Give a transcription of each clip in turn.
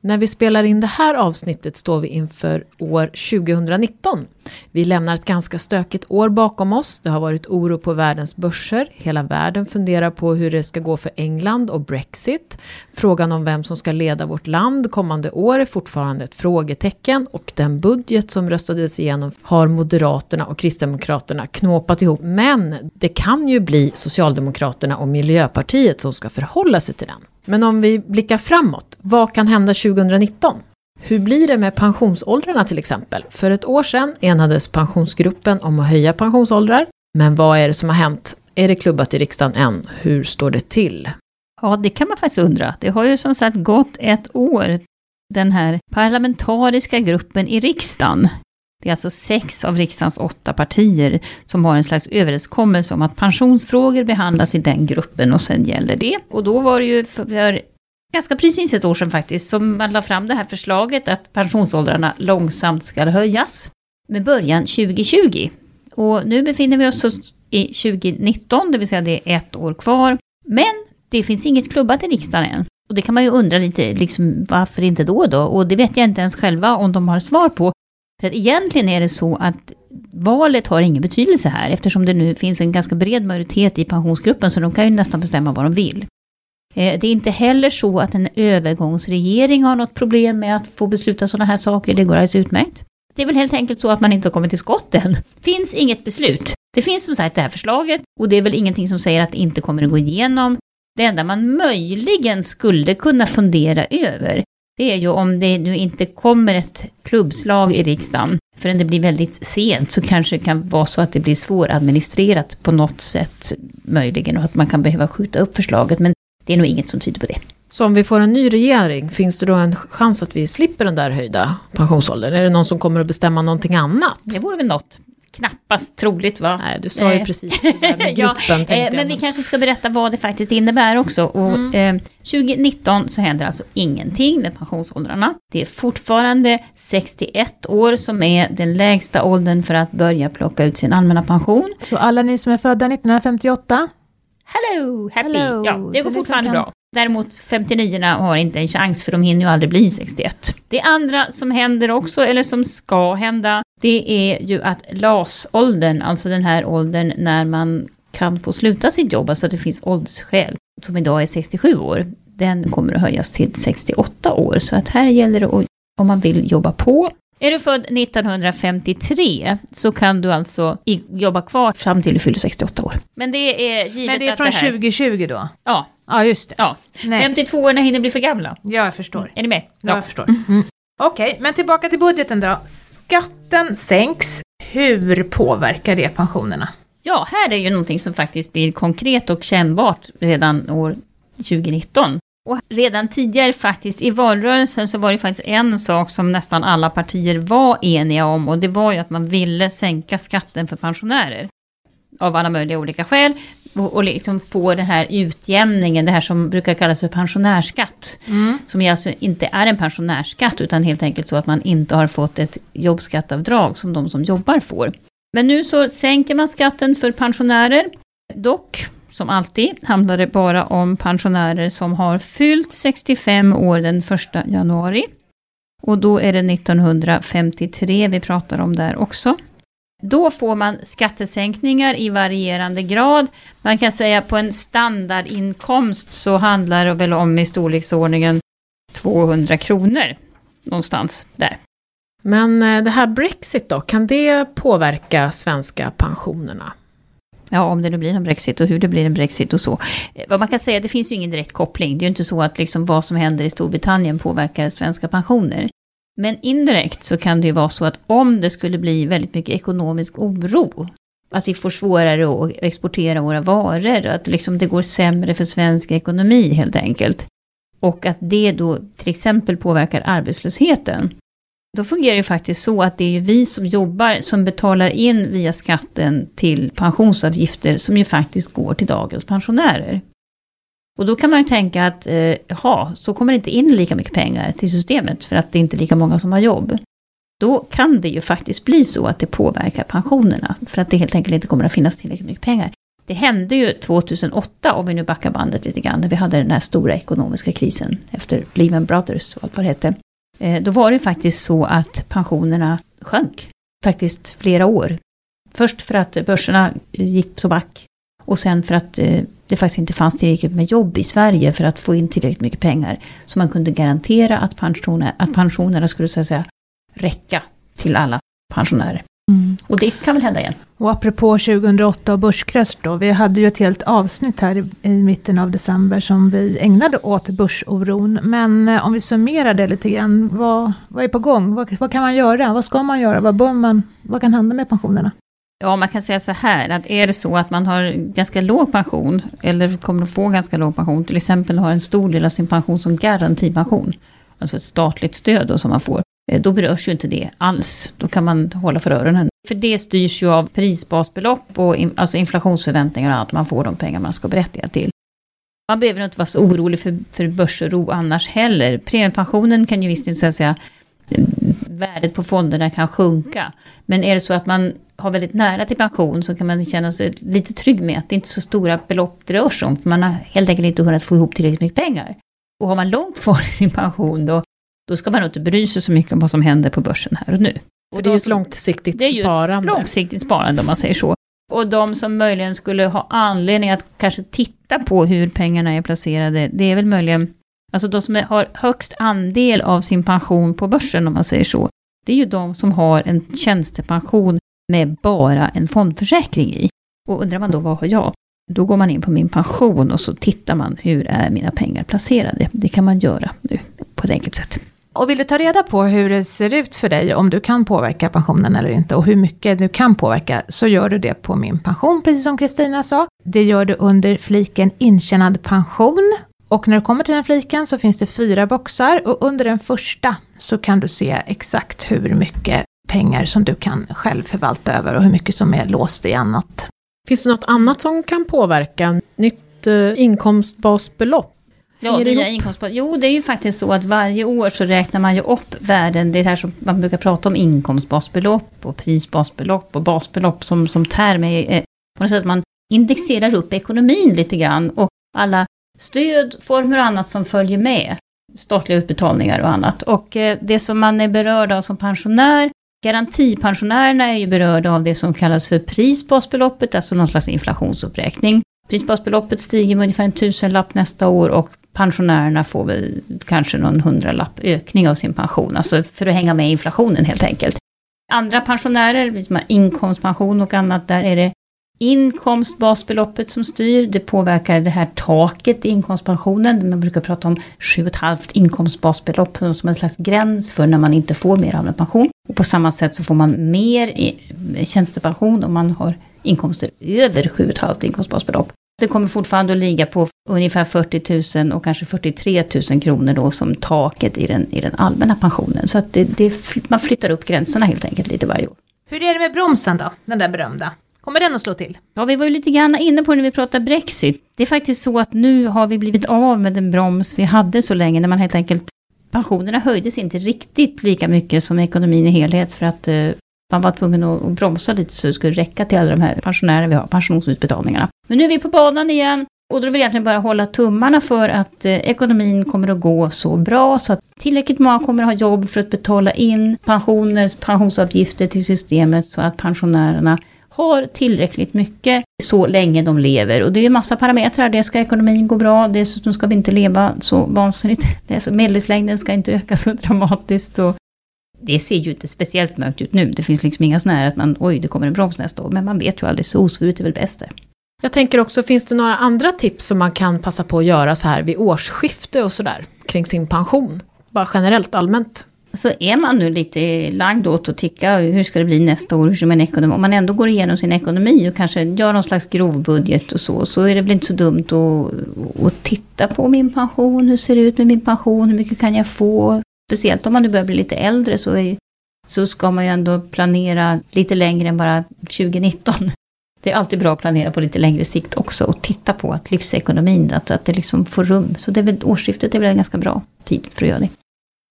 När vi spelar in det här avsnittet står vi inför år 2019. Vi lämnar ett ganska stökigt år bakom oss. Det har varit oro på världens börser. Hela världen funderar på hur det ska gå för England och Brexit. Frågan om vem som ska leda vårt land kommande år är fortfarande ett frågetecken och den budget som röstades igenom har Moderaterna och Kristdemokraterna knåpat ihop. Men det kan ju bli Socialdemokraterna och Miljöpartiet som ska förhålla sig till den. Men om vi blickar framåt, vad kan hända 2019? Hur blir det med pensionsåldrarna till exempel? För ett år sedan enades pensionsgruppen om att höja pensionsåldrar. Men vad är det som har hänt? Är det klubbat i riksdagen än? Hur står det till? Ja, det kan man faktiskt undra. Det har ju som sagt gått ett år. Den här parlamentariska gruppen i riksdagen det är alltså sex av riksdagens åtta partier som har en slags överenskommelse om att pensionsfrågor behandlas i den gruppen och sen gäller det. Och då var det ju för ganska precis ett år sedan faktiskt som man la fram det här förslaget att pensionsåldrarna långsamt ska höjas med början 2020. Och nu befinner vi oss i 2019, det vill säga det är ett år kvar. Men det finns inget klubbat i riksdagen än. Och det kan man ju undra lite, liksom, varför inte då då? Och det vet jag inte ens själva om de har svar på. För att egentligen är det så att valet har ingen betydelse här eftersom det nu finns en ganska bred majoritet i pensionsgruppen så de kan ju nästan bestämma vad de vill. Eh, det är inte heller så att en övergångsregering har något problem med att få besluta sådana här saker, det går alldeles utmärkt. Det är väl helt enkelt så att man inte har kommit till skott än. finns inget beslut. Det finns som sagt det här förslaget och det är väl ingenting som säger att det inte kommer att gå igenom. Det enda man möjligen skulle kunna fundera över, det är ju om det nu inte kommer ett klubbslag i riksdagen förrän det blir väldigt sent så kanske det kan vara så att det blir svåradministrerat på något sätt möjligen och att man kan behöva skjuta upp förslaget men det är nog inget som tyder på det. Så om vi får en ny regering, finns det då en chans att vi slipper den där höjda pensionsåldern? Är det någon som kommer att bestämma någonting annat? Det vore väl något knappast troligt va? Nej, du sa ju eh, precis det där med gruppen. ja, eh, men vi kanske ska berätta vad det faktiskt innebär också. Och, mm. eh, 2019 så händer alltså ingenting med pensionsåldrarna. Det är fortfarande 61 år som är den lägsta åldern för att börja plocka ut sin allmänna pension. Så alla ni som är födda 1958? Hello, happy! Hello. Ja, det går fortfarande bra. Däremot 59 har inte en chans för de hinner ju aldrig bli 61. Det andra som händer också, eller som ska hända, det är ju att LAS-åldern, alltså den här åldern när man kan få sluta sitt jobb, alltså att det finns åldersskäl, som idag är 67 år, den kommer att höjas till 68 år. Så att här gäller det att, om man vill jobba på. Är du född 1953 så kan du alltså jobba kvar fram till du fyller 68 år. Men det är givet Men det är från det här... 2020 då? Ja. Ja, just det. Ja. 52 år när hinner bli för gamla. Ja, jag förstår. Är ni med? Ja, jag förstår. Mm. Okej, okay, men tillbaka till budgeten då skatten sänks, hur påverkar det pensionerna? Ja, här är ju någonting som faktiskt blir konkret och kännbart redan år 2019. Och redan tidigare faktiskt i valrörelsen så var det faktiskt en sak som nästan alla partier var eniga om och det var ju att man ville sänka skatten för pensionärer. Av alla möjliga olika skäl och, och liksom få den här utjämningen, det här som brukar kallas för pensionärsskatt. Mm. Som alltså inte är en pensionärsskatt utan helt enkelt så att man inte har fått ett jobbskattavdrag som de som jobbar får. Men nu så sänker man skatten för pensionärer. Dock, som alltid, handlar det bara om pensionärer som har fyllt 65 år den 1 januari. Och då är det 1953 vi pratar om där också. Då får man skattesänkningar i varierande grad. Man kan säga på en standardinkomst så handlar det väl om i storleksordningen 200 kronor. Någonstans där. Men eh, det här Brexit då, kan det påverka svenska pensionerna? Ja, om det nu blir en Brexit och hur det blir en Brexit och så. Eh, vad man kan säga, det finns ju ingen direkt koppling. Det är ju inte så att liksom vad som händer i Storbritannien påverkar svenska pensioner. Men indirekt så kan det ju vara så att om det skulle bli väldigt mycket ekonomisk oro, att vi får svårare att exportera våra varor, att liksom det går sämre för svensk ekonomi helt enkelt. Och att det då till exempel påverkar arbetslösheten. Då fungerar det faktiskt så att det är ju vi som jobbar som betalar in via skatten till pensionsavgifter som ju faktiskt går till dagens pensionärer. Och då kan man ju tänka att, eh, jaha, så kommer det inte in lika mycket pengar till systemet för att det är inte är lika många som har jobb. Då kan det ju faktiskt bli så att det påverkar pensionerna för att det helt enkelt inte kommer att finnas tillräckligt mycket pengar. Det hände ju 2008, om vi nu backar bandet lite grann, när vi hade den här stora ekonomiska krisen efter Lehman Brothers och allt vad det hette. Eh, då var det faktiskt så att pensionerna sjönk, faktiskt flera år. Först för att börserna gick så back och sen för att eh, det faktiskt inte fanns tillräckligt med jobb i Sverige för att få in tillräckligt mycket pengar. Så man kunde garantera att, pensioner, att pensionerna skulle så att säga räcka till alla pensionärer. Mm. Och det kan väl hända igen. Och apropå 2008 och börskrasch då, vi hade ju ett helt avsnitt här i, i, mitten av december som vi ägnade åt börsoron. Men eh, om vi summerar det lite grann, vad, vad är på gång? Vad, vad, kan man göra? Vad ska man göra? Vad, bör man, vad kan hända med pensionerna? Ja, man kan säga så här, att är det så att man har ganska låg pension, eller kommer att få ganska låg pension, till exempel har en stor del av sin pension som garantipension, alltså ett statligt stöd då som man får, eh, då berörs ju inte det alls. Då kan man hålla för öronen. För det styrs ju av prisbasbelopp och in, alltså inflationsförväntningar och allt, Man får de pengar man ska berättiga till. Man behöver inte vara så orolig för, för börsoro annars heller. Premiepensionen kan ju visst inte säga värdet på fonderna kan sjunka. Men är det så att man har väldigt nära till pension så kan man känna sig lite trygg med att det inte är så stora belopp det rör sig om. För man har helt enkelt inte hunnit få ihop tillräckligt mycket pengar. Och har man långt kvar i sin pension då, då ska man inte bry sig så mycket om vad som händer på börsen här och nu. För det är ju ett långsiktigt sparande. Det är ju ett långsiktigt sparande om man säger så. Och de som möjligen skulle ha anledning att kanske titta på hur pengarna är placerade, det är väl möjligen, alltså de som har högst andel av sin pension på börsen om man säger så, det är ju de som har en tjänstepension med bara en fondförsäkring i. Och undrar man då, vad har jag? Då går man in på min pension och så tittar man, hur är mina pengar placerade? Det kan man göra nu på ett enkelt sätt. Och vill du ta reda på hur det ser ut för dig, om du kan påverka pensionen eller inte, och hur mycket du kan påverka, så gör du det på Min pension, precis som Kristina sa. Det gör du under fliken intjänad pension. Och när du kommer till den fliken så finns det fyra boxar, och under den första så kan du se exakt hur mycket pengar som du kan själv förvalta över och hur mycket som är låst i annat. Finns det något annat som kan påverka? Nytt eh, inkomstbasbelopp? Ja, nya inkomstbas. Jo, det är ju faktiskt så att varje år så räknar man ju upp värden. Det är här som man brukar prata om inkomstbasbelopp och prisbasbelopp och basbelopp som, som term. Är, eh, på något sätt att man indexerar upp ekonomin lite grann och alla stödformer och annat som följer med. Statliga utbetalningar och annat. Och eh, det som man är berörd av som pensionär Garantipensionärerna är ju berörda av det som kallas för prisbasbeloppet, alltså någon slags inflationsuppräkning. Prisbasbeloppet stiger med ungefär en tusenlapp nästa år och pensionärerna får väl kanske någon hundralapp ökning av sin pension, alltså för att hänga med inflationen helt enkelt. Andra pensionärer, som har inkomstpension och annat, där är det inkomstbasbeloppet som styr. Det påverkar det här taket i inkomstpensionen. Man brukar prata om 7,5 inkomstbasbelopp som en slags gräns för när man inte får mer allmän pension. Och på samma sätt så får man mer i tjänstepension om man har inkomster över 7,5 inkomstbasbelopp. Det kommer fortfarande att ligga på ungefär 40 000 och kanske 43 000 kronor då som taket i den, i den allmänna pensionen. Så att det, det, man flyttar upp gränserna helt enkelt lite varje år. Hur är det med bromsen då, den där berömda? Kommer den att slå till? Ja, vi var ju lite grann inne på det när vi pratade Brexit. Det är faktiskt så att nu har vi blivit av med den broms vi hade så länge, när man helt enkelt pensionerna höjdes inte riktigt lika mycket som ekonomin i helhet för att eh, man var tvungen att, bromsa lite så det skulle räcka till alla de här pensionärerna vi har, pensionsutbetalningarna. Men nu är vi på banan igen och då vill jag egentligen bara hålla tummarna för att eh, ekonomin kommer att gå så bra så att tillräckligt många kommer att ha jobb för att betala in pensioner, pensionsavgifter till systemet så att pensionärerna har tillräckligt mycket så länge de lever. Och det är ju massa parametrar. Det ska ekonomin gå bra, dessutom ska vi inte leva så vansinnigt. Medellivslängden ska inte öka så dramatiskt. Och det ser ju inte speciellt mörkt ut nu. Det finns liksom inga sådana här att man, oj, det kommer en broms nästa år. Men man vet ju aldrig, så osvuret är väl bäst det. Jag tänker också, finns det några andra tips som man kan passa på att göra så här vid årsskifte och sådär kring sin pension? Bara generellt, allmänt. Så är man nu lite lagd åt att tycka hur ska det bli nästa år, hur ska man ekonomi, om man ändå går igenom sin ekonomi och kanske gör någon slags grovbudget och så, så är det väl inte så dumt att, att titta på min pension, hur ser det ut med min pension, hur mycket kan jag få? Speciellt om man nu börjar bli lite äldre så, är, så ska man ju ändå planera lite längre än bara 2019. Det är alltid bra att planera på lite längre sikt också och titta på att livsekonomin, att, att det liksom får rum. Så det är väl, årsskiftet är väl en ganska bra tid för att göra det.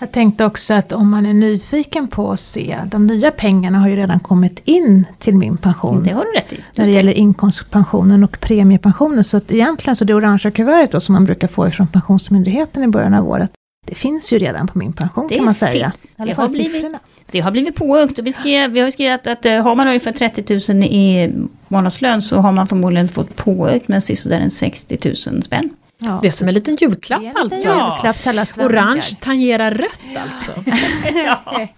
Jag tänkte också att om man är nyfiken på att se, de nya pengarna har ju redan kommit in till min pension. Det har du rätt i. När det gäller inkomstpensionen och premiepensionen. Så att egentligen så det orangea kuvertet då som man brukar få ifrån Pensionsmyndigheten i början av året. Det finns ju redan på min pension Det kan man säga. finns. Det har blivit- siffrorna. Det har blivit påökt vi, skrev, vi har skrivit att, att eh, har man ungefär 30 000 i månadslön så har man förmodligen fått påökt med sisådär en 60 000 spänn. Ja. Det är som en liten julklapp en liten alltså. Ja. julklapp till alla svenskar. Orange tangerar rött alltså.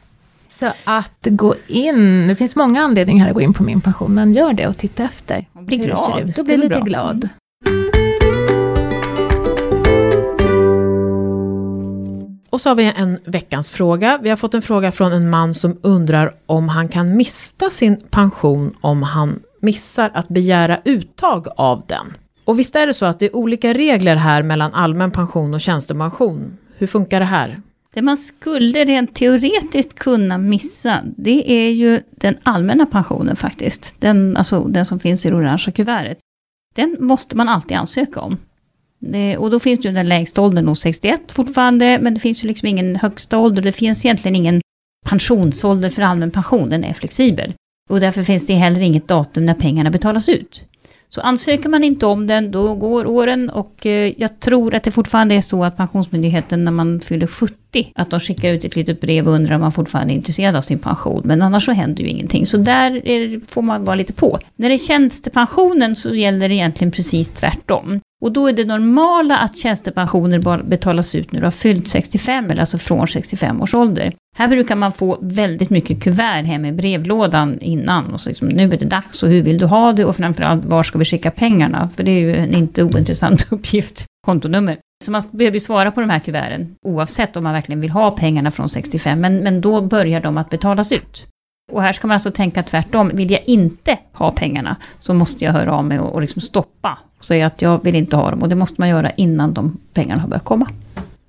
Så att gå in, det finns många anledningar att gå in på min pension, men gör det och titta efter. Och bli hur det ser glad. ut. Då blir lite bra. glad. Och så har vi en veckans fråga. Vi har fått en fråga från en man som undrar om han kan mista sin pension om han missar att begära uttag av den. Och visst är det så att det är olika regler här mellan allmän pension och tjänstepension. Hur funkar det här? Det man skulle rent teoretiskt kunna missa, det är ju den allmänna pensionen faktiskt. Den, alltså den som finns i det orangea kuvertet. Den måste man alltid ansöka om. Det, och då finns ju den lägsta åldern 61 fortfarande, men det finns ju liksom ingen högsta ålder. Det finns egentligen ingen pensionsålder för allmän pension, den är flexibel. Och därför finns det heller inget datum när pengarna betalas ut. Så ansöker man inte om den, då går åren och eh, jag tror att det fortfarande är så att Pensionsmyndigheten när man fyller 70, att de skickar ut ett litet brev och undrar om man fortfarande är intresserad av sin pension. Men annars så händer ju ingenting. Så där är, får man vara lite på. När det är tjänstepensionen så gäller det egentligen precis tvärtom. Och då är det normala att tjänstepensioner bara betalas ut när du har fyllt 65, eller alltså från 65 års ålder. Här brukar man få väldigt mycket kuvert hem i brevlådan innan. Och så liksom, nu är det dags och hur vill du ha det? Och framförallt, var ska vi skicka pengarna? För det är ju en inte ointressant uppgift, kontonummer. Så man behöver ju svara på de här kuverten, oavsett om man verkligen vill ha pengarna från 65. Men, men då börjar de att betalas ut. Och här ska man alltså tänka tvärtom. Vill jag inte ha pengarna så måste jag höra av mig och, och liksom stoppa. Och säga att jag vill inte ha dem. Och det måste man göra innan de pengarna har börjat komma.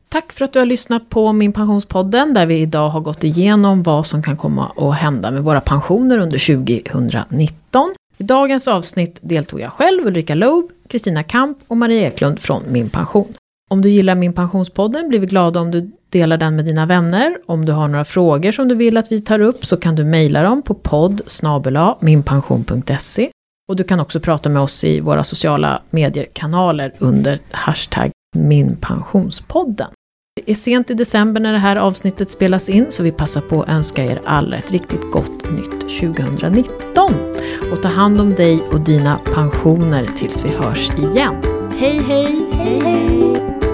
Tack för att du har lyssnat på Min Pensionspodden där vi idag har gått igenom vad som kan komma att hända med våra pensioner under 2019. I dagens avsnitt deltog jag själv, Ulrika Loob, Kristina Kamp och Maria Eklund från Min Pension. Om du gillar Min Pensionspodden blir vi glada om du delar den med dina vänner. Om du har några frågor som du vill att vi tar upp så kan du mejla dem på podd minpension.se. Och du kan också prata med oss i våra sociala medier-kanaler under hashtag minpensionspodden. Det är sent i december när det här avsnittet spelas in så vi passar på att önska er alla ett riktigt gott nytt 2019. Och ta hand om dig och dina pensioner tills vi hörs igen. Hej hej! Hej hej!